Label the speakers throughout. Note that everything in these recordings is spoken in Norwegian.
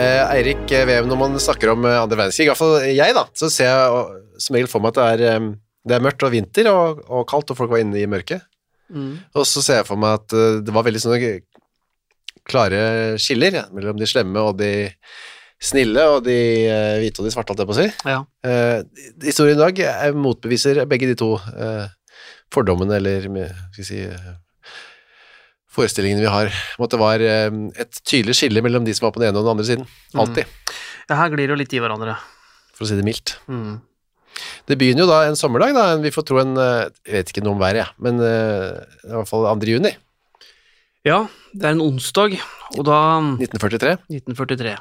Speaker 1: Eirik Vev, når man snakker om eh, andre verdenskrig, i hvert fall jeg, da, så ser jeg som regel for meg at det er, eh, det er mørkt og vinter og, og kaldt, og folk var inne i mørket. Og så ser jeg for meg at eh, det var veldig sånne klare skiller ja, mellom de slemme og de snille, og de eh, hvite og de svarte, holdt jeg på å si.
Speaker 2: Ja.
Speaker 1: Eh, historien i dag eh, motbeviser begge de to eh, fordommene, eller skal vi si, eh, forestillingene vi har, om at det var eh, et tydelig skille mellom de som var på den ene og den andre siden. Alltid,
Speaker 2: Ja, her glir jo litt i hverandre.
Speaker 1: for å si det mildt.
Speaker 2: Mm.
Speaker 1: Det begynner jo da en sommerdag, da, vi får tro en, eh, jeg vet ikke noe om været, ja, men eh, i hvert fall 2. juni
Speaker 2: Ja, det er en onsdag, og da
Speaker 1: 1943.
Speaker 2: 1943.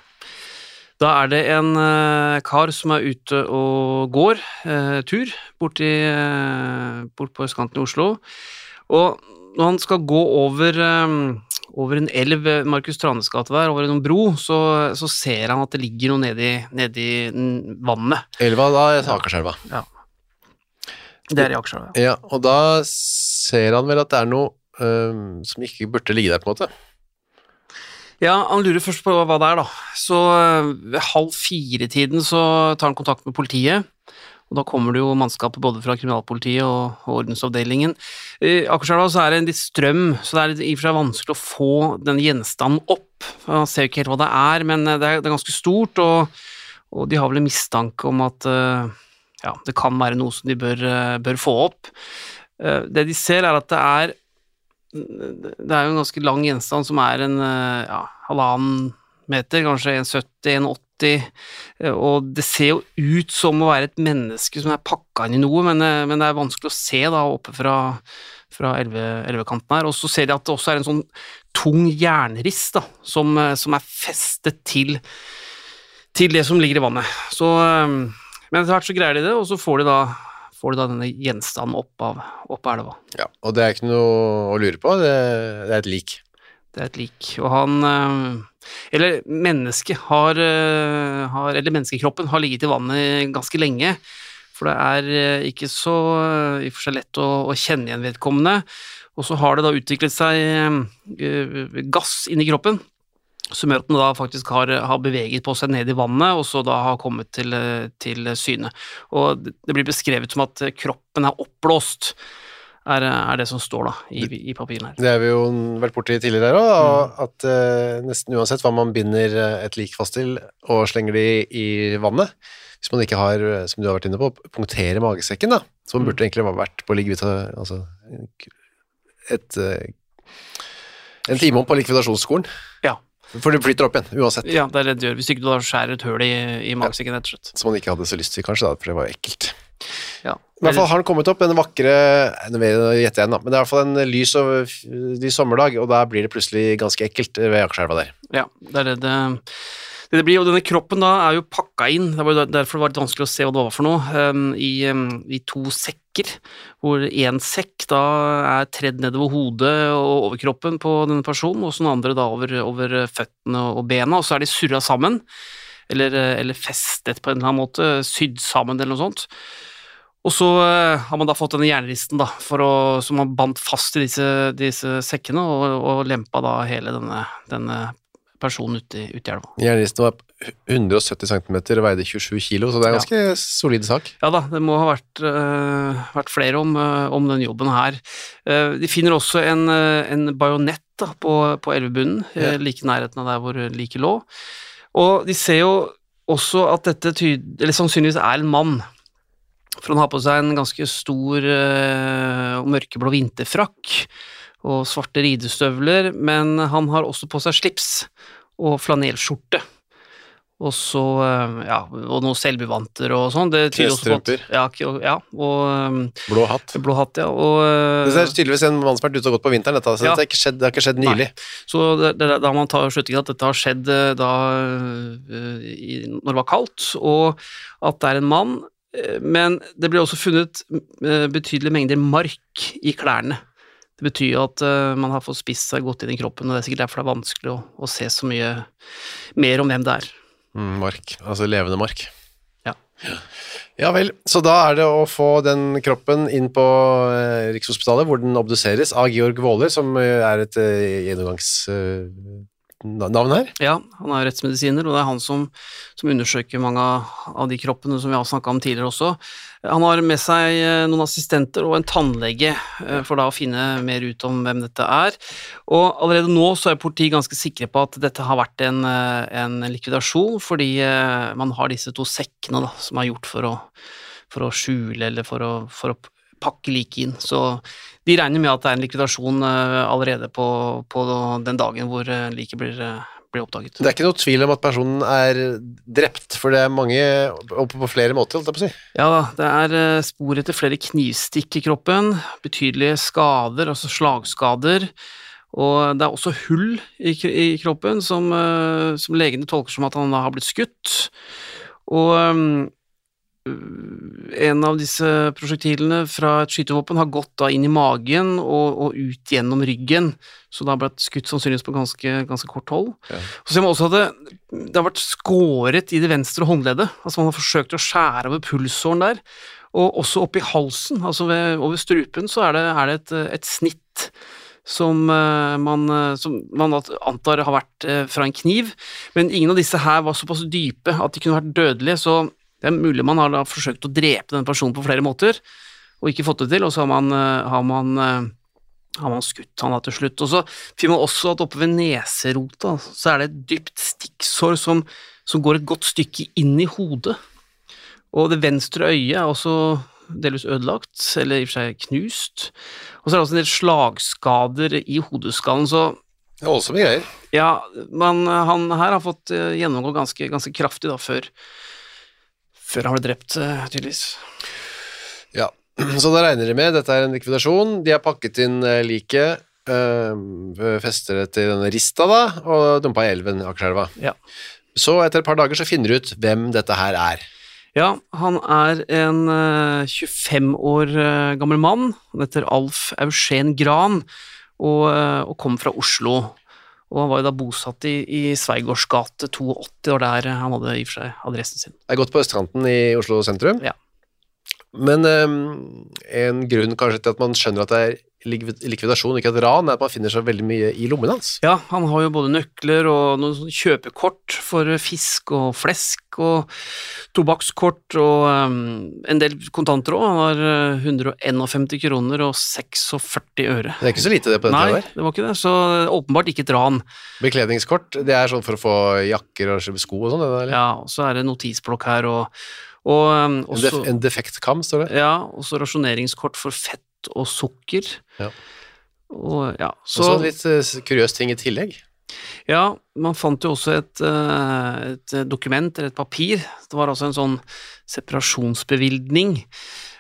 Speaker 2: Da er det en kar som er ute og går eh, tur bort, i, bort på østkanten i Oslo. Og når han skal gå over, eh, over en elv, eh, Markus Tranes gate der, over en bro, så, så ser han at det ligger noe nedi, nedi vannet.
Speaker 1: Elva da, Akerselva.
Speaker 2: Det er i Akerselva.
Speaker 1: Ja, og da ser han vel at det er noe um, som ikke burde ligge der, på en måte.
Speaker 2: Ja, han lurer først på hva det er, da. Så øh, ved halv fire-tiden så tar han kontakt med politiet. Og da kommer det jo mannskapet både fra kriminalpolitiet og, ordensavdelingen. I Akerselva så er det en litt strøm, så det er i og for seg vanskelig å få den gjenstanden opp. Man ser ikke helt hva det er, men øh, det er, det er ganske stort, og, og de har vel en mistanke om at øh, ja, det kan være noe som de bør, bør få opp. Eh, Det de ser, er at det er det er jo en ganske lang gjenstand som er en eh, ja, halvannen meter, kanskje 1,70-1,80, og det ser jo ut som å være et menneske som er pakka inn i noe, men, eh, men det er vanskelig å se da oppe fra, fra elve- elvekanten her. Og så ser de at det også er en sånn tung jernrist da, som, eh, som er festet til, til det som ligger i vannet. Så, eh, men etter hvert så greier de det, og så får de da, får de da denne gjenstanden opp av, opp av elva.
Speaker 1: Ja, og det er ikke noe å lure på, det, det er et lik.
Speaker 2: Det er et lik, og han eh, Eller mennesket har, eh, har Eller menneskekroppen har ligget i vannet ganske lenge. For det er eh, ikke så i og for seg lett å, å kjenne igjen vedkommende. Og så har det da utviklet seg eh, gass inni kroppen, som gjør at den da faktisk har, har beveget på seg ned i vannet, og så da har kommet til, til syne. Og det blir beskrevet som at kroppen er oppblåst, er, er det som står da i, i papirene her.
Speaker 1: Det har vi jo vært borti tidligere her òg, mm. at uh, nesten uansett hva man binder eh, et lik fast til og slenger det i, i vannet, hvis man ikke har, eh, som du har vært inne på, punktere magesekken, da, som
Speaker 2: Mm.
Speaker 1: burde egentlig vært på likvid, altså et, en time om på likvidasjonsskolen.
Speaker 2: Ja.
Speaker 1: For det flyter opp igjen, uansett.
Speaker 2: Ja, det er det det gjør. Hvis ikke du da skjærer et høl i, i magesekken, rett og slett.
Speaker 1: Som man ikke hadde så lyst til, kanskje, da, for det var jo ekkelt.
Speaker 2: Ja.
Speaker 1: I hvert fall har den kommet opp, en vakre Nå gjetter jeg den, da, men det er i hvert fall en lys og lys sommerdag, og da blir det plutselig ganske ekkelt ved Akerselva der.
Speaker 2: Ja, det er det det, det det blir. Og denne kroppen da er jo pakka inn, det var derfor det var litt vanskelig å se hva det var for noe, um, i, um, i to sekker, hvor én sekk da er tredd nedover hodet og over kroppen på denne personen, og så den andre da over, over føttene og bena, og så er de surra sammen, eller, eller festet på en eller annen måte, sydd sammen eller noe sånt. Og så eh, har man da fått denne jernristen da, for å, som man bandt fast i disse, disse sekkene, og, og lempa da hele denne, denne personen ut i, ut i elva.
Speaker 1: Jernristen var 170 cm og veide 27 kilo, så det er en ganske solid sak.
Speaker 2: Ja da, det må ha vært, uh, vært flere om, uh, om den jobben her. Uh, de finner også en, en bajonett da, på, på elvebunnen,
Speaker 1: Ja.
Speaker 2: like i nærheten av der hvor liket lå. Og de ser jo også at dette tyd, eller sannsynligvis er en mann. For han har på seg en ganske stor eh, og mørkeblå vinterfrakk og svarte ridestøvler, men han har også på seg slips og flanellskjorte. Og så, eh, ja, og noen selvbevanter og sånn.
Speaker 1: Knestrømper.
Speaker 2: Ja, ja, og eh,
Speaker 1: Blå hatt.
Speaker 2: blå hatt, ja. Og,
Speaker 1: Det er tydeligvis en mann som har vært ute og gått på vinteren, dette, så
Speaker 2: Ja.
Speaker 1: det, har ikke skjedd, det har ikke skjedd nylig.
Speaker 2: Så det, det, da man tar slutningen at dette har skjedd da i, når det var kaldt, og at det er en mann, men det ble også funnet eh, betydelige mengder mark i klærne. Det betyr at eh, man har fått spist seg godt inn i kroppen, og det er sikkert derfor det er vanskelig å, å se så mye mer om hvem det er.
Speaker 1: Mm, mark, altså levende mark.
Speaker 2: Ja.
Speaker 1: Ja vel, så da er det å få den kroppen inn på eh, Rikshospitalet, hvor den obduseres av Georg Våler, som eh, er et eh, gjennomgangsnavn her.
Speaker 2: Ja, han er rettsmedisiner, og det er han som, som undersøker mange av, de kroppene som vi har snakka om tidligere også. Han har med seg eh, noen assistenter og en tannlege eh, for da å finne mer ut om hvem dette er. Og allerede nå så er politiet ganske sikre på at dette har vært en, eh, en likvidasjon, fordi man har disse to sekkene da, som er gjort for å, for å skjule eller for å, for å pakke liket inn. Så de regner med at det er en likvidasjon eh, allerede på, på den dagen hvor eh, liket blir, eh, blir oppdaget.
Speaker 1: Det er ikke noe tvil om at personen er drept, for det er mange, og på flere måter, holdt jeg på å si.
Speaker 2: Ja det er spor etter flere knivstikk i kroppen, betydelige skader, altså slagskader, og det er også hull i, i kroppen som, som legene tolker som at han da har blitt skutt. Og um, en av disse prosjektilene fra et skytevåpen har gått da inn i magen og, og ut gjennom ryggen, så det har blitt skutt sannsynligvis på ganske, ganske kort hold.
Speaker 1: Ja.
Speaker 2: Så ser man også at det, det har vært skåret i det venstre håndleddet, altså man har forsøkt å skjære over pulsåren der, og også oppi halsen, altså ved, over strupen, så er det, er det et, et snitt som eh, man, eh, som man antar har vært eh, fra en kniv, men ingen av disse her var såpass dype at de kunne vært dødelige, så det er mulig man har da forsøkt å drepe den personen på flere måter, og ikke fått det til, og så har man, eh, har man, eh, har man skutt han da til slutt. Og så finner man også at oppe ved neserota så er det et dypt stikksår som, som går et godt stykke inn i hodet. Og det venstre øyet er også delvis ødelagt, eller i og for seg knust. Og så er det også en del slagskader i hodeskallen, så
Speaker 1: Det er voldsomme greier.
Speaker 2: ja, men han her har fått eh, gjennomgå ganske, ganske kraftig da, før, før han ble drept, eh, tydeligvis.
Speaker 1: Ja, så da regner de med, dette er en likvidasjon, de har pakket inn eh, liket, øh, fester det til denne rista da, og dumpa i elven, Akerselva.
Speaker 2: Ja.
Speaker 1: Så etter et par dager så finner du ut hvem dette her er.
Speaker 2: Ja, han er en eh, 25 år gammel mann. Han heter Alf Eugen Gran og, og kom fra Oslo. Og han var jo da bosatt i, i Sveigårds gate 82, og der han hadde i og for seg adressen sin.
Speaker 1: Er gått på østkanten i Oslo sentrum.
Speaker 2: Ja.
Speaker 1: Men um, en grunn kanskje til at man skjønner at det er likvidasjon, ikke et ran, er at man finner så veldig mye i lommen hans.
Speaker 2: Ja, han har jo både nøkler og noen kjøpekort for fisk og flesk og tobakkskort og um, en del kontanter òg. Han har eh, 151 kroner og 46 øre.
Speaker 1: Det er ikke så lite det på den
Speaker 2: Nei,
Speaker 1: der.
Speaker 2: det var ikke det, så åpenbart ikke et ran.
Speaker 1: Bekledningskort, det er sånn for å få jakker og sko og sånn?
Speaker 2: Ja, og så er det notisblokk her og, og um,
Speaker 1: En, def
Speaker 2: også,
Speaker 1: en defekt kam, står det.
Speaker 2: ja, og så rasjoneringskort for fett og sukker.
Speaker 1: Ja.
Speaker 2: Og ja,
Speaker 1: Så,
Speaker 2: Også
Speaker 1: så litt uh, kuriøs ting i tillegg.
Speaker 2: Ja, man fant jo også et, eh, et dokument, eller et papir. Det var altså en sånn separasjonsbevilgning.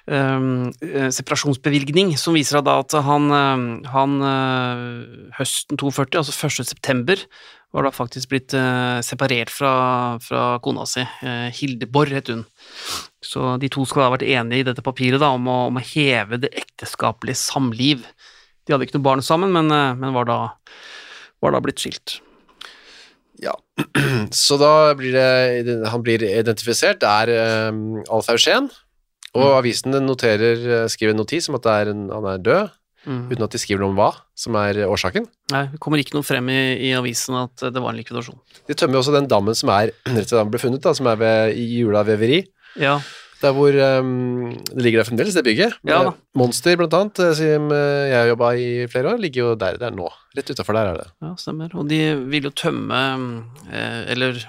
Speaker 2: Um, eh, separasjonsbevilgning som viser at han, eh, han eh, høsten 42, altså 1. september, var da faktisk blitt eh, separert fra, fra kona si. Eh, Hildeborg het hun. Så de to skal ha vært enige i dette papiret da, om, å, om å heve det ekteskapelige samliv. De hadde ikke noe barn sammen, men, eh, men var, da, var da blitt skilt.
Speaker 1: Ja. Så da blir det Han blir identifisert, det er um, Alf Eugen, og avisen noterer, eh, skriver en notis om at det er en, han er død,
Speaker 2: Mm.
Speaker 1: uten at de skriver noe om hva som er årsaken.
Speaker 2: Nei, det kommer ikke noe frem i, i avisen at det var en likvidasjon.
Speaker 1: De tømmer også den dammen som er rett til da ble funnet, da, som er ved i Jula veveri.
Speaker 2: Ja,
Speaker 1: Der hvor um, det ligger der fremdeles, det bygget.
Speaker 2: Ja.
Speaker 1: Monster, blant annet, eh, som eh, jeg har jobba i flere år, ligger jo der det er nå. Rett utafor der er det.
Speaker 2: Ja, stemmer. Og de ville jo tømme eh, Eller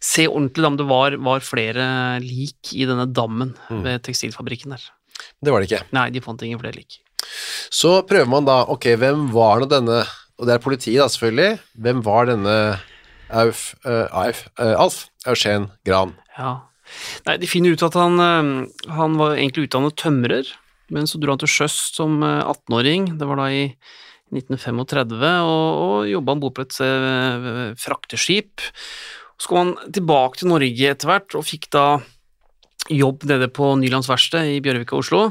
Speaker 2: se ordentlig om det var, var flere lik i denne dammen
Speaker 1: Mm.
Speaker 2: ved tekstilfabrikken der.
Speaker 1: Det var det ikke.
Speaker 2: Nei, de fant ingen flere lik.
Speaker 1: Så prøver man da, ok, hvem var nå denne, og det er politiet da selvfølgelig, hvem var denne Auf, uh, Auf, uh, Alf Eugen Gran?
Speaker 2: Ja. Nei, de finner ut at han, eh, han var egentlig utdannet tømrer, men så dro han til sjøs som eh, 18-åring, det var da i 1935, og, og jobba om bord på et frakteskip. Så kom han tilbake til Norge etter hvert, og fikk da jobb nede på Nylands verksted i Bjørvika, Oslo,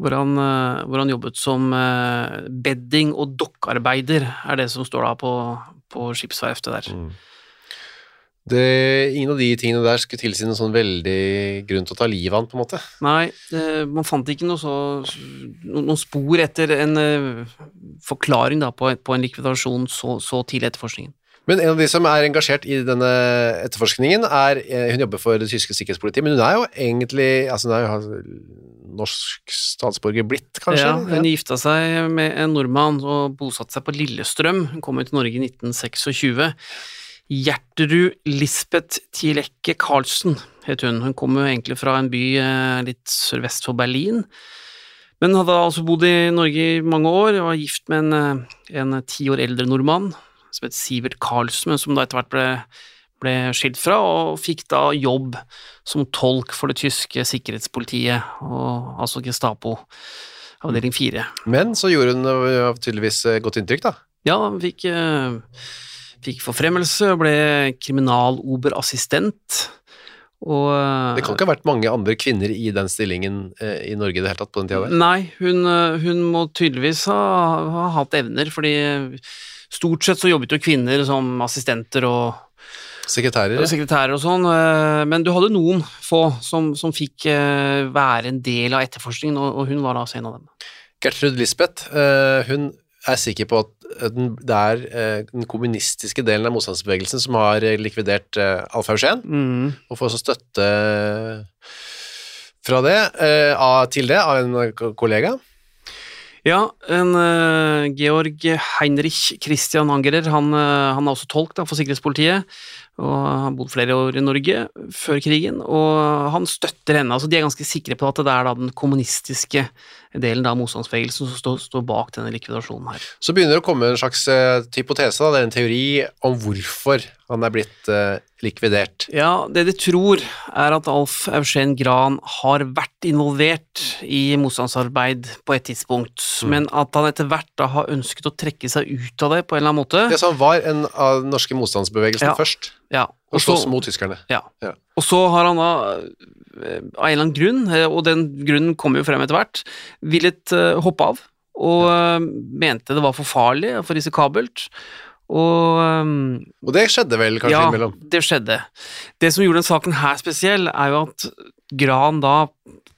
Speaker 2: hvor han, eh, hvor han jobbet som eh, bedding- og dokkarbeider, er det som står da på, på skipsverftet der.
Speaker 1: Det, ingen av de tingene der skulle tilsi noen sånn veldig grunn til å ta livet av han, på en måte.
Speaker 2: Nei, det, man fant ikke noe så, no- noen spor etter en eh, forklaring da, på, på en likvidasjon så, så tidlig etter etterforskningen.
Speaker 1: Men en av de som er engasjert i denne etterforskningen, er eh, Hun jobber for det tyske sikkerhetspolitiet, men hun er jo egentlig altså hun er jo norsk statsborger blitt, kanskje?
Speaker 2: Ja, hun gifta seg med en nordmann og bosatte seg på Lillestrøm. Hun kom jo til Norge i 1926. Gjerterud Lisbeth Tielekke Karlsen het hun. Hun kom jo egentlig fra en by eh, litt sørvest for Berlin, men hadde altså bodd i Norge i mange år. og Var gift med en, eh, en ti år eldre nordmann som het Sivert Karlsen, men som da etter hvert ble, ble skilt fra, og fikk da jobb som tolk for det tyske sikkerhetspolitiet, og, altså Gestapo, avdeling 4.
Speaker 1: Men så gjorde hun øh, tydeligvis øh, godt inntrykk, da.
Speaker 2: Ja, hun fikk, eh, fikk forfremmelse og ble kriminaloberassistent. Og eh,
Speaker 1: Det kan ikke ha vært mange andre kvinner i den stillingen eh, i Norge i det hele tatt på den tida der.
Speaker 2: Nei, hun, eh, hun må tydeligvis ha, ha hatt evner, fordi stort sett så jobbet jo kvinner som assistenter og
Speaker 1: Sekretærer.
Speaker 2: sekretærer og sånn, eh, men du hadde noen få som, som fikk eh, være en del av etterforskningen, og, hun var da altså en av dem.
Speaker 1: Gertrud Lisbeth, eh, hun er sikker på at det er den kommunistiske delen av motstandsbevegelsen som har likvidert Alf Eugen,
Speaker 2: Mm.
Speaker 1: og får også støtte fra det, til det av en kollega.
Speaker 2: Ja, en uh, Georg Heinrich Christian Angerer, han, uh, han er også tolk da, for sikkerhetspolitiet, og har bodd flere år i Norge før krigen, og han støtter henne. altså De er ganske sikre på at det er da den kommunistiske delen av motstandsbevegelsen som står, står bak denne likvidasjonen her.
Speaker 1: Så begynner det å komme en slags uh, hypotese, da, det er en teori om hvorfor han er blitt uh, likvidert.
Speaker 2: Ja, det de tror er at Alf Eugen Gran har vært involvert i motstandsarbeid på et tidspunkt, men at han etter hvert da har ønsket å trekke seg ut av det på en eller annen måte.
Speaker 1: Ja, så han var en av den norske motstandsbevegelsen
Speaker 2: Ja.
Speaker 1: først,
Speaker 2: Ja,
Speaker 1: og
Speaker 2: så-
Speaker 1: slåss mot tyskerne.
Speaker 2: Ja.
Speaker 1: Ja.
Speaker 2: Og så har han da, eh, av en eller annen grunn, eh, og den grunnen kommer jo frem etter hvert, villet hoppe av, og mente det var for farlig og for risikabelt. Og um,
Speaker 1: Og det skjedde vel kanskje
Speaker 2: ja,
Speaker 1: innimellom.
Speaker 2: det skjedde. Det som gjorde den saken her spesiell, er jo at Gran da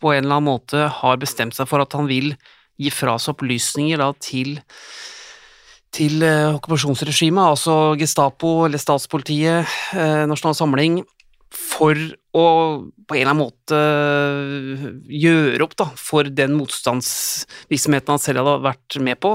Speaker 2: på en eller annen måte har bestemt seg for at han vil gi fra seg opplysninger da til til uh, okkupasjonsregimet, altså Gestapo eller statspolitiet, uh, Nasjonal Samling, for å på en eller annen måte eh, gjøre opp da, for den motstandsvirksomheten han selv hadde vært med på.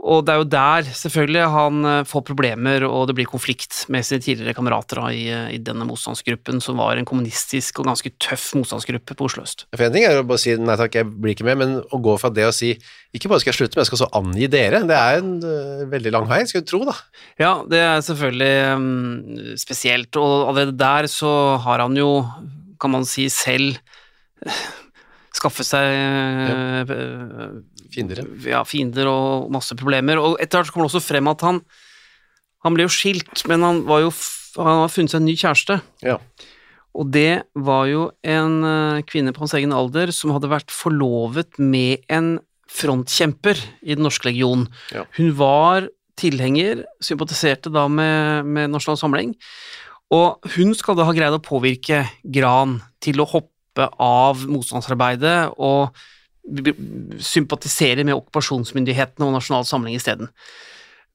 Speaker 2: Og det er jo der selvfølgelig han eh, får problemer, og det blir konflikt med sine tidligere kamerater i, eh, i denne motstandsgruppen, som var en kommunistisk og ganske tøff motstandsgruppe på Oslo øst.
Speaker 1: For en ting er å bare si nei takk, jeg blir ikke med, men å gå fra det å si ikke bare skal jeg slutte, men jeg skal også angi dere, det er en uh, veldig lang vei, skal du tro da.
Speaker 2: Ja, det er selvfølgelig um, spesielt, og allerede der så har han jo, kan man si, selv skaffet seg eh,
Speaker 1: Fiendere.
Speaker 2: ja, fiender og masse problemer. Og etter hvert kommer det også frem at han Han ble jo skilt, men han var jo han har funnet seg en ny kjæreste.
Speaker 1: Ja.
Speaker 2: Og det var jo en eh, kvinne på hans egen alder som hadde vært forlovet med en frontkjemper i Den norske legion.
Speaker 1: Ja.
Speaker 2: Hun var tilhenger, sympatiserte da med, med Nasjonal Samling, og hun skal da ha greid å påvirke Gran til å hoppe av motstandsarbeidet og sympatisere med okkupasjonsmyndighetene og Nasjonal Samling isteden.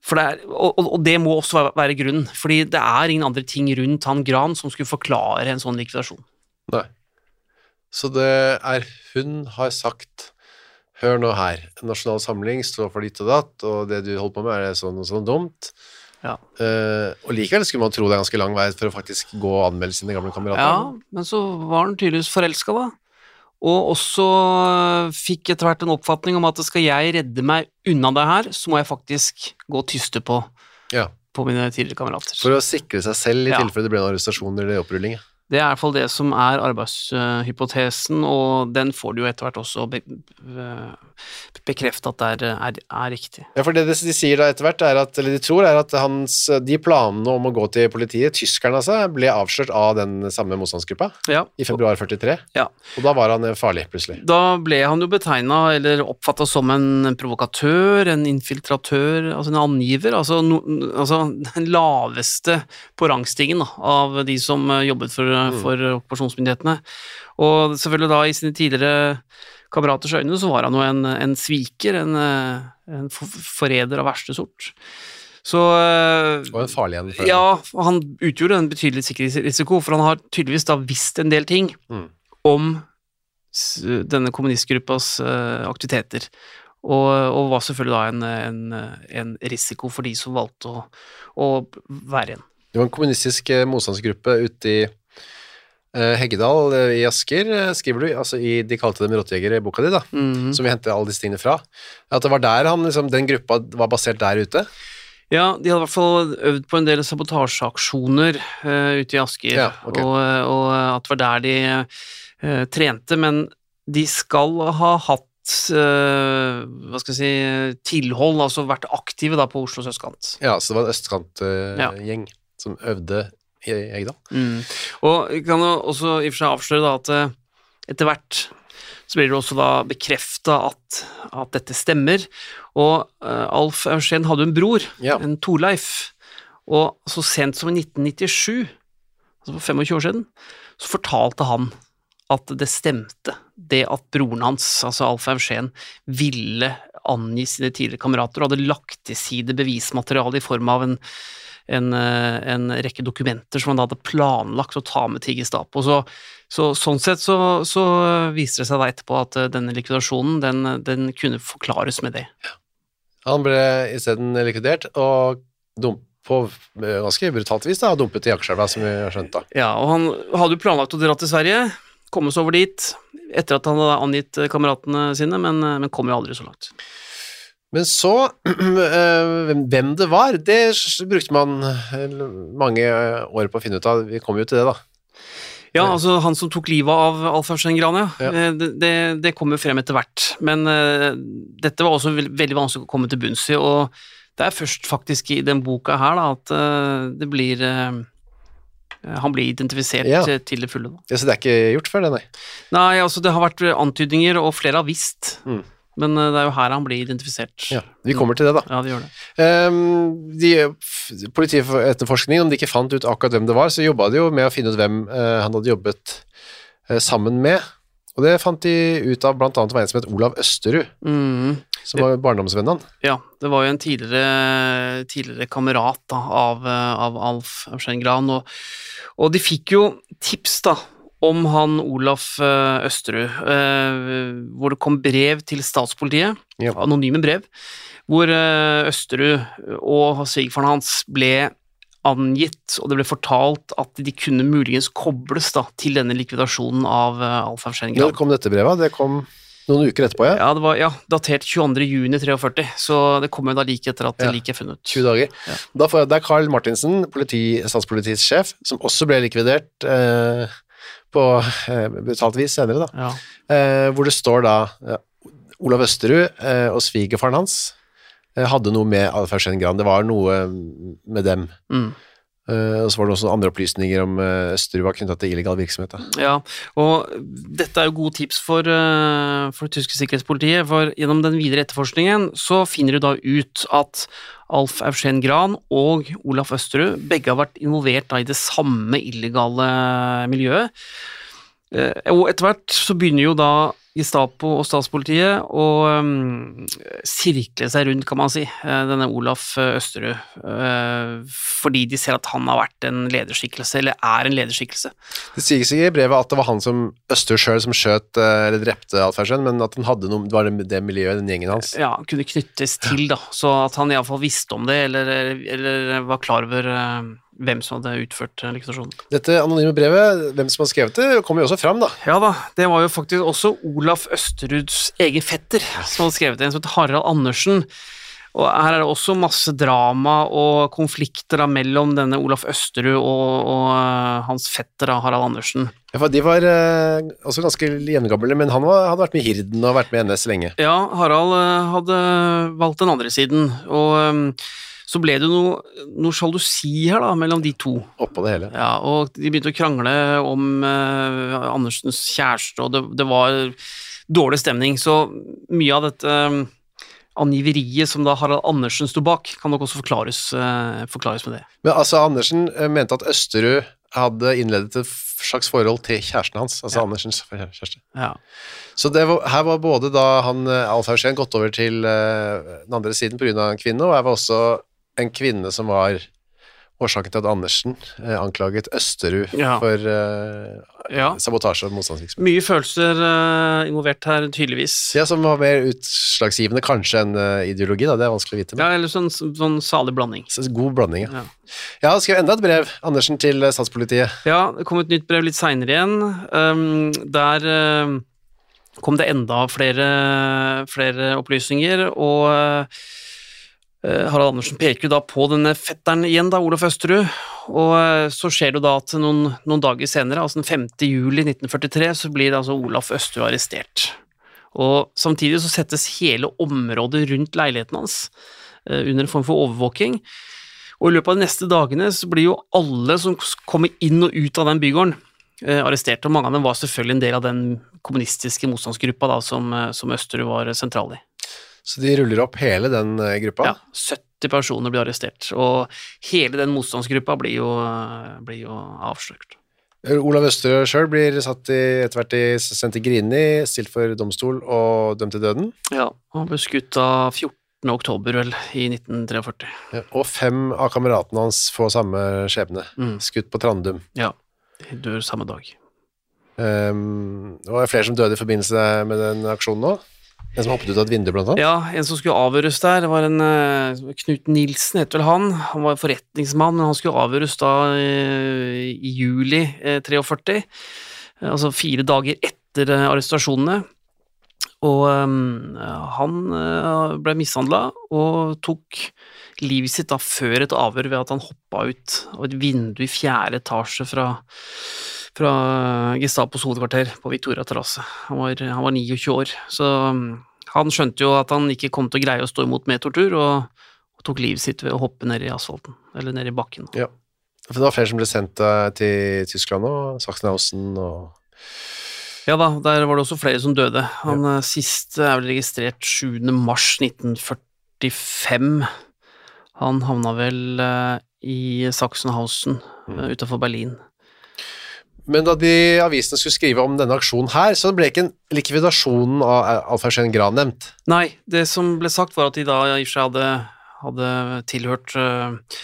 Speaker 2: For det er, og, og- og det må også være, være grunnen, fordi det er ingen andre ting rundt han Gran som skulle forklare en sånn likvidasjon.
Speaker 1: Nei. Så det er hun har sagt Hør nå her, Nasjonal Samling står for ditt og datt, og det du holder på med er sånn og sånn dumt.
Speaker 2: Ja.
Speaker 1: Uh, og likevel skulle man tro det er ganske lang vei for å faktisk gå og anmelde sine gamle kamerater.
Speaker 2: Ja, men så var han tydeligvis forelska, da. Og også øh, fikk etter hvert en oppfatning om at skal jeg redde meg unna det her, så må jeg faktisk gå tyste på,
Speaker 1: Ja,
Speaker 2: på mine tidligere kamerater.
Speaker 1: For å sikre seg selv i
Speaker 2: Ja.
Speaker 1: tilfelle det ble en arrestasjon eller opprulling.
Speaker 2: Det er i hvert fall det som er arbeidshypotesen, og den får du jo etter hvert også be, bekrefte at det er, er, er riktig.
Speaker 1: Ja, for det de sier da etter hvert, er at, eller de tror, er at hans, de planene om å gå til politiet, tyskerne altså, ble avslørt av den samme motstandsgruppa
Speaker 2: Ja,
Speaker 1: i februar 43,
Speaker 2: ja.
Speaker 1: og da var han eh, farlig plutselig.
Speaker 2: Da ble han jo betegna eller oppfatta som en provokatør, en infiltratør, altså en angiver. Altså, no, altså den laveste på rangstigen da, av de som eh, jobbet for, for okkupasjonsmyndighetene. Og selvfølgelig da i sine tidligere kameraters øyne så var han jo en, en sviker, en, eh, en forræder av verste sort. Så eh,
Speaker 1: Og en farlig en.
Speaker 2: ja, han utgjorde en betydelig sikkerhetsrisiko, for han har tydeligvis da visst en del ting
Speaker 1: Mm.
Speaker 2: om denne kommunistgruppas eh, aktiviteter. Og, og var selvfølgelig da en, en, en risiko for de som valgte å, å være igjen.
Speaker 1: Det var en kommunistisk eh, motstandsgruppe ute i eh, Heggedal eh, i Asker, eh, skriver du, altså i De kalte dem rottejegere i boka di, da,
Speaker 2: Mhm.
Speaker 1: som vi henter alle disse tingene fra. At det var der han, liksom, den gruppa var basert der ute.
Speaker 2: Ja, de hadde i hvert fall øvd på en del sabotasjeaksjoner uh, ute i Asker,
Speaker 1: Ja, okay.
Speaker 2: og, og at det var der de uh, trente, men de skal ha hatt uh, hva skal jeg si, tilhold, altså vært aktive da på Oslos østkant.
Speaker 1: Ja, så det var en
Speaker 2: Ja.
Speaker 1: østkantgjeng som øvde Heggedal.
Speaker 2: Mm. Og vi kan også i og for seg avsløre da at eh, etter hvert så blir det også da bekrefta at, at dette stemmer. Og uh, Alf Eugen hadde en bror,
Speaker 1: Ja.
Speaker 2: en Torleif, og så sent som i 1997, altså for 25 år siden, så fortalte han at det stemte, det at broren hans, altså Alf Eugen, ville angi sine tidligere kamerater og hadde lagt til side bevismateriale i form av en en, eh, en rekke dokumenter som han da hadde planlagt å ta med til Gestapo. Så, så sånn sett så, så viser det seg da etterpå at eh, denne likvidasjonen, den, den kunne forklares med det.
Speaker 1: Han ble isteden likvidert og dump på eh, ganske brutalt vis da, dumpet i Akerselva, som vi har skjønt da.
Speaker 2: Ja, og han hadde jo planlagt å dra til Sverige, komme seg over dit, etter at han hadde angitt kameratene sine, men, men kom jo aldri så langt.
Speaker 1: Men så, eh, hvem det var, det brukte man eh, mange år på å finne ut av. Vi kom jo til det, da.
Speaker 2: Ja, altså han som tok livet av Alf Eugen Gran, ja.
Speaker 1: Ja.
Speaker 2: Eh, Det, det, det kom jo frem etter hvert. Men uh, dette var også veld, veldig vanskelig å komme til bunns i, og det er først faktisk i den boka her da, at uh, det blir uh, Han blir identifisert
Speaker 1: Ja.
Speaker 2: eh, til det fulle. Da.
Speaker 1: Ja, så det er ikke gjort før det, nei.
Speaker 2: Nei, altså det har vært antydninger, og flere har visst,
Speaker 1: Mm.
Speaker 2: Men eh, det er jo her han blir identifisert.
Speaker 1: Ja, vi kommer til det, da.
Speaker 2: Ja, det gjør det.
Speaker 1: Um, de, politietterforskningen, om de ikke fant ut akkurat hvem det var, så jobba de jo med å finne ut hvem uh, han hadde jobbet uh, sammen med. Og det fant de ut av blant annet en som het Olav Østerud,
Speaker 2: Mm.
Speaker 1: som var barndomsvennen hans.
Speaker 2: Ja, det var jo en tidligere, tidligere kamerat da, av, av Alf Eugen Gran, og, og de fikk jo tips da, om han Olaf eh, Østerud, eh, hvor det kom brev til statspolitiet,
Speaker 1: Ja.
Speaker 2: anonyme brev, hvor eh, Østerud og svigerfaren hans ble angitt, og det ble fortalt at de kunne muligens kobles da, til denne likvidasjonen av Alf Gran.
Speaker 1: Når kom dette brevet? Det kom noen uker etterpå, ja.
Speaker 2: Ja, det var ja, datert 22. juni 43, så det kom jo da like etter at
Speaker 1: Ja.
Speaker 2: liket er funnet.
Speaker 1: 20 dager.
Speaker 2: Ja.
Speaker 1: Da får jeg, det er Carl Martinsen, politi, statspolitiets sjef, som også ble likvidert eh, på eh, brutalt vis senere, da.
Speaker 2: Ja.
Speaker 1: eh, hvor det står da eh, Olav Østerud eh, og svigerfaren hans eh, hadde noe med Alf Schengran. Det var noe med dem.
Speaker 2: Mm.
Speaker 1: Eh, og så var det også andre opplysninger om eh, Østerud var knytta til illegal virksomhet. Da.
Speaker 2: ja, og dette er jo gode tips for, eh, for det tyske sikkerhetspolitiet, for gjennom den videre etterforskningen så finner du da ut at Alf Eugen Gran og Olaf Østerud begge har vært involvert da i det samme illegale miljøet. Og etter hvert så begynner jo da Gestapo og statspolitiet og um, sirkle seg rundt, kan man si, eh, denne Olaf eh, Østerud. Uh, fordi de ser at han har vært en lederskikkelse, eller er en lederskikkelse.
Speaker 1: Det sies ikke i brevet at det var han som Østerud sjøl som skjøt eller drepte Aursén, men at han hadde noe, det var det, det miljøet, den gjengen hans.
Speaker 2: Ja, kunne knyttes til, da. Så at han iallfall visste om det, eller, eller var klar over eh, hvem som hadde utført eh, likvidasjonen.
Speaker 1: Dette anonyme brevet, hvem som har skrevet det, kommer jo også fram, da.
Speaker 2: Ja da, det var jo faktisk også Olaf Østeruds egen fetter som hadde skrevet det, en som het Harald Andersen. Og her er det også masse drama og konflikter da, mellom denne Olaf Østerud og, og eh, hans fetter da, Harald Andersen.
Speaker 1: Ja, for de var eh, også ganske jevngamle, men han var, hadde vært med i Hirden og vært med i NS lenge.
Speaker 2: Ja, Harald eh, hadde valgt den andre siden, og så ble det noe, noe sjalusi her da, mellom de to.
Speaker 1: Oppå det hele.
Speaker 2: Ja, og de begynte å krangle om eh, Andersens kjæreste, og det, det var dårlig stemning, så mye av dette eh, angiveriet som da Harald Andersen sto bak, kan nok også forklares, eh, forklares med det.
Speaker 1: Men altså, Andersen eh, mente at Østerud hadde innledet et slags forhold til kjæresten hans, altså
Speaker 2: Ja.
Speaker 1: Andersens kjæreste.
Speaker 2: Ja.
Speaker 1: Så det var, her var både da han eh, Alf Aursén gått over til uh, den andre siden pga. en kvinne, og her var også en kvinne som var årsaken til at Andersen eh, anklaget Østerud
Speaker 2: Ja.
Speaker 1: for eh,
Speaker 2: ja.
Speaker 1: sabotasje og motstandsvirksomhet.
Speaker 2: Mye følelser eh, involvert her, tydeligvis.
Speaker 1: Ja, som var mer utslagsgivende kanskje enn eh, ideologi, da. Det er vanskelig å vite. Men.
Speaker 2: Ja, eller sånn, sånn salig blanding.
Speaker 1: Så God blanding, ja.
Speaker 2: Ja.
Speaker 1: Jeg har skrevet enda et brev, Andersen, til eh, statspolitiet.
Speaker 2: Ja, det kom et nytt brev litt seinere igjen. Um, der um, kom det enda flere, flere opplysninger, og uh, Harald Andersen peker jo da på denne fetteren igjen, da, Olof Østerud. Og uh, så skjer det da at noen, noen dager senere, altså den 5. juli 1943, så blir altså Olaf Østerud arrestert. Og samtidig så settes hele området rundt leiligheten hans uh, under en form for overvåking. Og i løpet av de neste dagene så blir jo alle som kommer inn og ut av den bygården, eh, arrestert. Og mange av dem var selvfølgelig en del av den kommunistiske motstandsgruppa da, som, eh, som Østerud var sentral i.
Speaker 1: Så de ruller opp hele den eh, gruppa.
Speaker 2: Ja, 70 personer blir arrestert, og hele den motstandsgruppa blir jo, eh, blir jo avslørt.
Speaker 1: Olav Østerø sjøl blir satt i, etter hvert i, sendt til Grini, stilt for domstol og dømt til døden.
Speaker 2: Ja, han ble skutt av 14. oktober, vel, i 1943.
Speaker 1: Ja, Og fem av kameratene hans får samme skjebne.
Speaker 2: Mm.
Speaker 1: Skutt på Trandum.
Speaker 2: Ja, de dør samme dag.
Speaker 1: Um, og det er flere som døde i forbindelse med den aksjonen nå. En som hoppet ut av et vindu, blant annet.
Speaker 2: Ja, en som skulle avhøres der, det var en eh, Knut Nilsen, het vel han. Han var forretningsmann, men han skulle avhøres da eh, i juli eh, 43. eh, Altså fire dager etter arrestasjonene. Og um, han ble mishandla og tok livet sitt da før et avhør ved at han hoppa ut av et vindu i fjerde etasje fra, fra Gestapos hovedkvarter på Victoria terrasse. Han, var- han var 29 år, så mm, han skjønte jo at han ikke kom til å greie å stå imot med tortur, og, og tok livet sitt ved å hoppe ned i asfalten, eller ned i bakken.
Speaker 1: Ja. For det var flere som ble sendt eh, til Tyskland og Sachsenhausen og
Speaker 2: Ja da, der var det også flere som døde. Han ja. siste er vel registrert 7. mars 1945. Han havna vel eh, i Sachsenhausen uh, utafor Berlin.
Speaker 1: Men da de avisene skulle skrive om denne aksjonen her, så ble ikke likvidasjonen av Alf Eugen Gran nevnt.
Speaker 2: Nei, det som ble sagt var at de da i og for seg hadde, hadde tilhørt uh,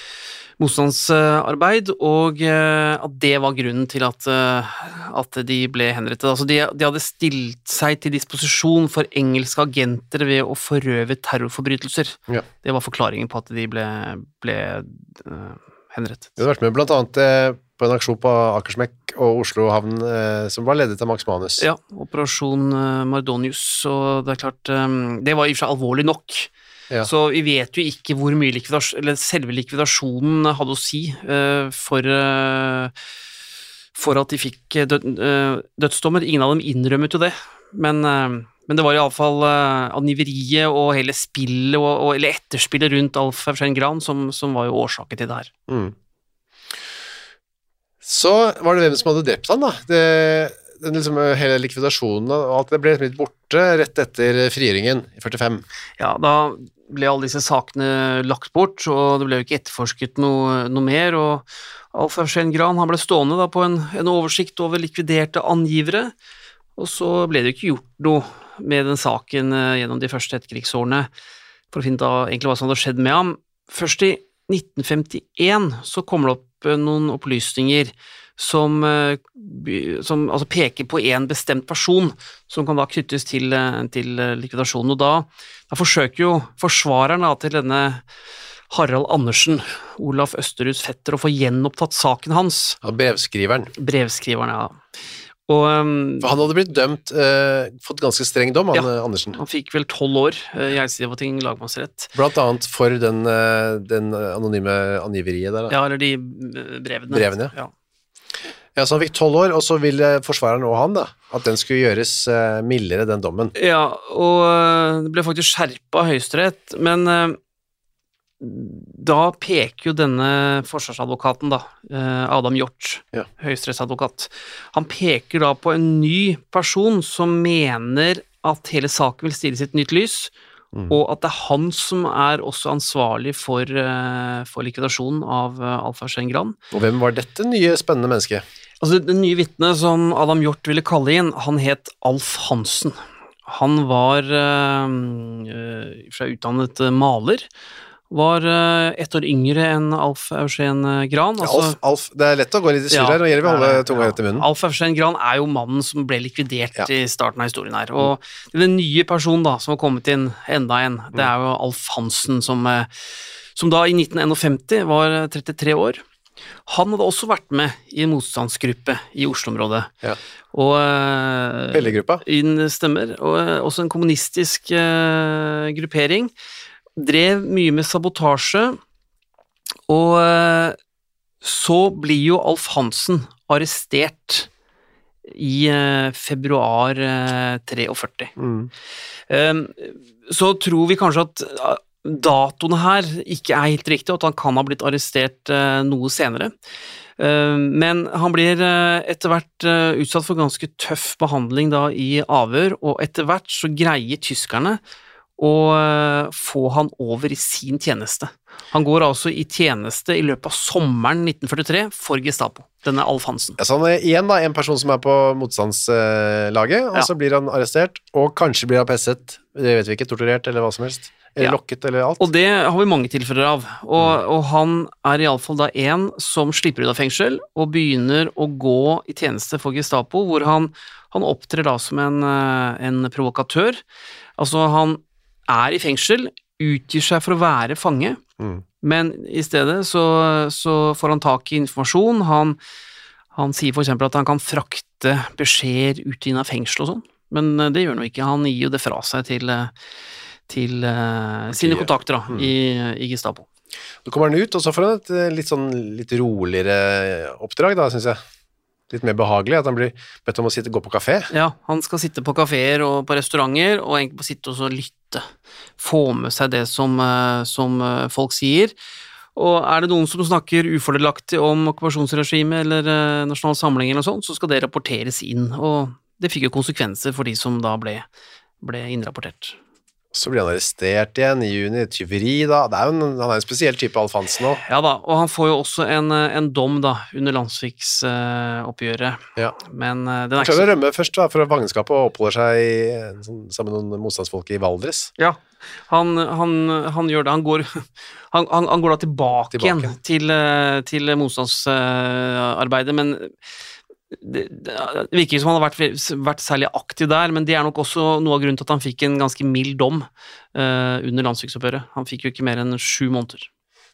Speaker 2: motstandsarbeid, og uh, at det var grunnen til at, uh, at de ble henrettet. Altså de, de hadde stilt seg til disposisjon for engelske agenter ved å forøve terrorforbrytelser.
Speaker 1: Ja.
Speaker 2: Det var forklaringen på at de ble, ble henrettet.
Speaker 1: Du hadde vært med blant annet på en aksjon på Akersmek og Oslo havn eh, som var ledet av Max Manus.
Speaker 2: Ja, Operasjon eh, Mardonius, og det er klart eh, Det var i og for seg alvorlig nok.
Speaker 1: Ja.
Speaker 2: Så vi vet jo ikke hvor mye likvidasjon, eller selve likvidasjonen hadde å si eh, for, eh, for at de fikk død, dødsdommer. Ingen av dem innrømmet jo det, men, men det var iallfall angiveriet og hele spillet, og, og, eller etterspillet rundt Alf Eugen Gran, som, som var jo årsaken til det her.
Speaker 1: Mm. Så var det hvem som hadde drept han, da. Det, den liksom, hele likvidasjonen og alt det ble litt borte rett etter frigjøringen i 45.
Speaker 2: Ja, da ble alle disse sakene lagt bort, og det ble jo ikke etterforsket noe, noe mer. og Alf Eugen Gran han ble stående da på en, en oversikt over likviderte angivere, Og så ble det jo ikke gjort noe med den saken eh, gjennom de første etterkrigsårene for å finne ut egentlig hva som hadde skjedd med ham. Først i 1951 så kommer det opp eh, noen opplysninger som, eh, som altså peker på en bestemt person som kan da knyttes til, eh, til likvidasjonen. Og da, da forsøker jo forsvareren da, til denne Harald Andersen, Olaf Østeruds fetter, å få gjenopptatt saken hans.
Speaker 1: Av brevskriveren.
Speaker 2: Brevskriveren, ja. Og um,
Speaker 1: For han hadde blitt dømt, uh, fått ganske streng dom, han
Speaker 2: Ja.
Speaker 1: eh, Andersen.
Speaker 2: han fikk vel tolv år uh, i Eidsivating lagmannsrett.
Speaker 1: Blant annet for den, uh, den anonyme angiveriet der. Da.
Speaker 2: Ja, eller de eh, brevene.
Speaker 1: Brevene,
Speaker 2: ja.
Speaker 1: Ja, så han fikk tolv år, og så ville forsvareren og han da, at den skulle gjøres uh, mildere, den dommen.
Speaker 2: Ja, og det ble faktisk skjerpa av Høyesterett, men da peker jo denne forsvarsadvokaten, da, øh, Adam Hjort,
Speaker 1: Ja.
Speaker 2: høyesterettsadvokat, han peker da på en ny person som mener at hele saken vil stilles i et nytt lys,
Speaker 1: Mm.
Speaker 2: og at det er han som er også ansvarlig for, øh, for likvidasjonen av øh, Alfa Skien Gran.
Speaker 1: Og hvem var dette nye, spennende mennesket?
Speaker 2: Altså, det, nye vitnet som Adam Hjort ville kalle inn, han het Alf Hansen. Han var øh, fra utdannet maler, var øh, ett år yngre enn Alf Eugen Gran.
Speaker 1: Ja,
Speaker 2: altså-
Speaker 1: Alf, Alf, det er lett å gå litt i surr
Speaker 2: Ja,
Speaker 1: her, nå gjelder vi å holde tunga
Speaker 2: ja.
Speaker 1: rett i munnen.
Speaker 2: Alf Eugen Gran er jo mannen som ble likvidert
Speaker 1: Ja.
Speaker 2: i starten av historien her. Og den nye personen da, som har kommet inn, enda en, det er jo Alf Hansen, som, eh, som da i 1951 var eh, 33 år. Han hadde også vært med i en motstandsgruppe i Oslo-området.
Speaker 1: Ja.
Speaker 2: Og eh,
Speaker 1: Pellegruppa.
Speaker 2: stemmer. Og eh, også en kommunistisk uh, gruppering. Drev mye med sabotasje. Og eh, så blir jo Alf Hansen arrestert i eh, februar eh, 43.
Speaker 1: Mm.
Speaker 2: Um, så tror vi kanskje at datoen her ikke er helt riktig, og at han kan ha blitt arrestert noe senere. Um, men han blir etter hvert utsatt for ganske tøff behandling da i avhør, og etter hvert så greier tyskerne å uh, få han over i sin tjeneste. Han går altså i tjeneste i løpet av sommeren 1943 for Gestapo, denne Alf Hansen.
Speaker 1: Ja, så han er igjen da, en person som er på motstandslaget, og
Speaker 2: Ja.
Speaker 1: så blir han arrestert, og kanskje blir han pesset, det vet vi ikke, torturert eller hva som helst, eller
Speaker 2: Ja.
Speaker 1: lokket eller alt.
Speaker 2: Og det har vi mange tilfeller av, og, og han er iallfall da en som slipper ut av fengsel og begynner å gå i tjeneste for Gestapo, hvor han, han opptrer da som en, eh, en provokatør. Altså, han er i fengsel, utgir seg for å være fange,
Speaker 1: Mm.
Speaker 2: men i stedet så, så får han tak i informasjon. Han, han sier eksempel at han kan frakte beskjeder ut inn av fengsel og sånn, men eh, det gjør han jo ikke. Han gir jo det fra seg til, eh, til uh, sine kontakter da,
Speaker 1: Mm.
Speaker 2: i, i Gestapo.
Speaker 1: Så kommer han ut, og så får han et litt sånn litt roligere oppdrag, da, synes jeg. Litt mer behagelig, at han blir bedt om å sitte, gå på kafé.
Speaker 2: Ja, han skal sitte på kafeer og på restauranter og egentlig sitte og så lytte. Få med seg det som, eh, som eh, folk sier. Og er det noen som snakker ufordelaktig om okkupasjonsregimet eller eh, Nasjonal Samling eller noe sånt, så skal det rapporteres inn. Og det fikk jo konsekvenser for de som da ble, ble innrapportert.
Speaker 1: Så blir han arrestert igjen i juni, tyveri da. Det er en, han er en spesiell type Alfansen òg.
Speaker 2: Ja da, og han får jo også en, eh, en dom da, under landsviksoppgjøret.
Speaker 1: Ja.
Speaker 2: Men uh, den er ikke
Speaker 1: klarer å rømme først da, fra fangenskapet og oppholder seg i, sånn, sammen med noen motstandsfolk i Valdres.
Speaker 2: Ja, han, han, han gjør det. Han går, han, går da tilbake,
Speaker 1: Tilbake.
Speaker 2: igjen til, eh, til motstandsarbeidet, men det, det virker ikke som han har vært, vært særlig aktiv der, men det er nok også noe av grunnen til at han fikk en ganske mild dom eh, under landsviksoppgjøret. Han fikk jo ikke mer enn sju måneder.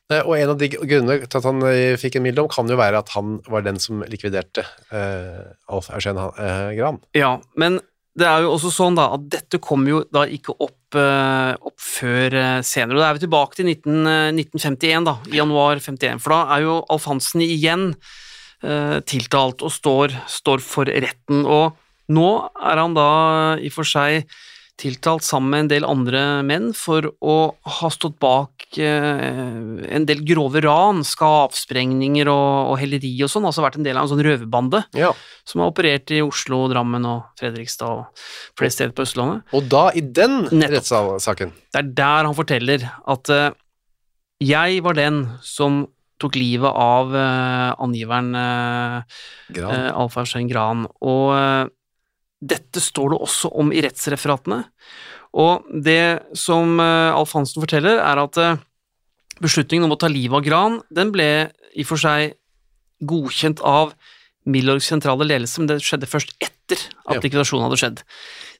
Speaker 1: Nei, Og en av de grunnene til at han eh, fikk en mild dom, kan jo være at han var den som likviderte eh, Alf Eugen eh, Gran.
Speaker 2: Ja, men det er jo også sånn da, at dette kommer jo da ikke opp, eh, opp før eh, senere. Og da er vi tilbake til 19, eh, 1951, da, i januar 51, for da er jo Alf Hansen igjen eh, tiltalt og står, står for retten. Og nå er han da i og for seg tiltalt sammen med en del andre menn for å ha stått bak eh, en del grove ran, skapsprengninger og, og helleri og sånn, altså vært en del av en sånn røverbande
Speaker 1: Ja.
Speaker 2: som har operert i Oslo, Drammen og Fredrikstad og flere steder på Østlandet.
Speaker 1: Og da, i den rettssaken
Speaker 2: Det er der han forteller at eh, jeg var den som tok livet av eh, angiveren uh,
Speaker 1: Gran
Speaker 2: Alf Eugen Gran, og eh, dette står det også om i rettsreferatene. Og det som eh, Alf Hansen forteller, er at eh, beslutningen om å ta livet av Gran, den ble i og for seg godkjent av Milorgs sentrale ledelse, men det skjedde først etter at
Speaker 1: Ja.
Speaker 2: likvidasjonen hadde skjedd.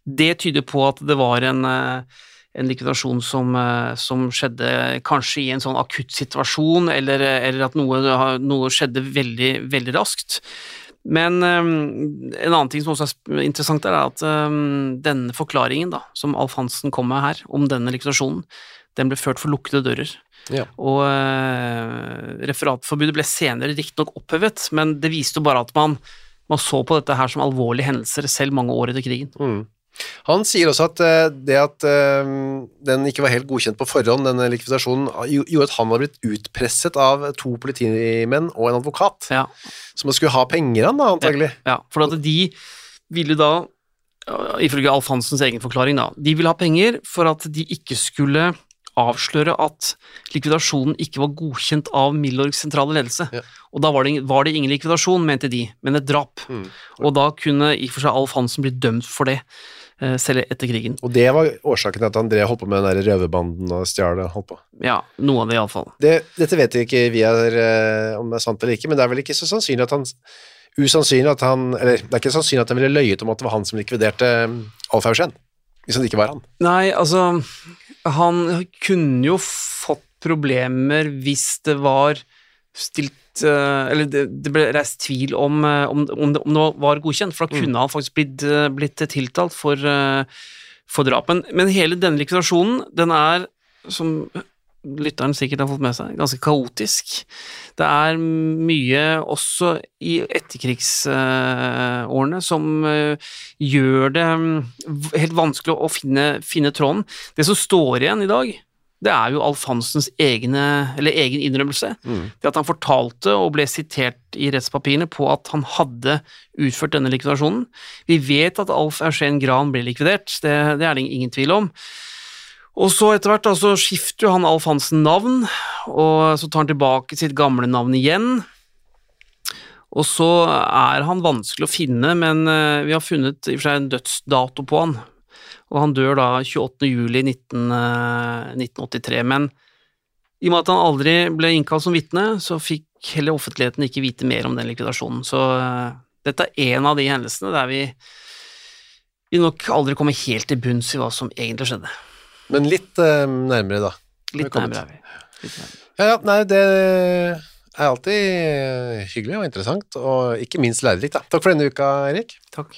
Speaker 2: Det tyder på at det var en, eh, en likvidasjon som, eh, som skjedde kanskje i en sånn akutt situasjon, eller, eller at noe, noe skjedde veldig, veldig raskt. Men um, en annen ting som også er interessant, er at um, denne forklaringen da, som Alf Hansen kom med her, om denne likvidasjonen, den ble ført for lukkede dører.
Speaker 1: Ja.
Speaker 2: Og uh, referatforbudet ble senere riktignok opphevet, men det viste jo bare at man, man så på dette her som alvorlige hendelser selv mange år etter krigen.
Speaker 1: Mm. Han sier også at eh, det at eh, den ikke var helt godkjent på forhånd, denne likvidasjonen, gjorde at han var blitt utpresset av to politimenn og en advokat,
Speaker 2: Ja,
Speaker 1: som skulle ha penger han da, antagelig.
Speaker 2: ja for at de ville da, uh, ifølge Alf Hansens egen forklaring da, de ville ha penger for at de ikke skulle avsløre at likvidasjonen ikke var godkjent av Milorgs sentrale ledelse.
Speaker 1: Ja.
Speaker 2: Og da var det, var det ingen likvidasjon, mente de, men et drap.
Speaker 1: Mm.
Speaker 2: Og da kunne i og for seg Alf Hansen bli dømt for det, eh, selv etter krigen.
Speaker 1: Og det var årsaken til at han drev holdt på med den der røverbanden og stjal og holdt på.
Speaker 2: Ja, noe av det iallfall.
Speaker 1: Det, dette vet vi ikke vi er, eh, om det er sant eller ikke, men det er vel ikke så sannsynlig at han Usannsynlig at han Eller det er ikke sannsynlig at han ville løyet om at det var han som likviderte eh, Alf Haugen, hvis det ikke var han.
Speaker 2: Nei, altså Han kunne jo fått problemer hvis det var stilt eh, Eller det, ble reist tvil om, eh, om, om, det, om det var godkjent, for da kunne han faktisk blitt, eh, blitt tiltalt for, for drap. Men, men hele denne likvidasjonen, den er, som lytteren sikkert har fått med seg, ganske kaotisk. Det er mye også i etterkrigsårene som gjør det mm, helt vanskelig å finne, finne tråden. Det som står igjen i dag, det er jo Alf Hansens egne, eller egen innrømmelse. Det at han fortalte og ble sitert i rettspapirene på at han hadde utført denne likvidasjonen. Vi vet at Alf Eugen Gran ble likvidert, det, det er det ingen tvil om. Og så etter hvert da, så skifter jo han Alf Hansen navn, og så tar han tilbake sitt gamle navn igjen. Og så er han vanskelig å finne, men eh, vi har funnet i og for seg en dødsdato på han. Og han dør da 28. juli 19, eh, 1983. Men i og med at han aldri ble innkalt som vitne, så fikk heller offentligheten ikke vite mer om den likvidasjonen. Så uh, dette er en av de hendelsene der vi, vi nok aldri kommer helt til bunns i hva som egentlig skjedde.
Speaker 1: Men litt uh, nærmere, da.
Speaker 2: Litt nærmere er vi. Litt nærmere.
Speaker 1: Ja, ja, nei, det er alltid hyggelig og interessant, og ikke minst lærerikt. Takk for denne uka, Erik.
Speaker 2: Takk.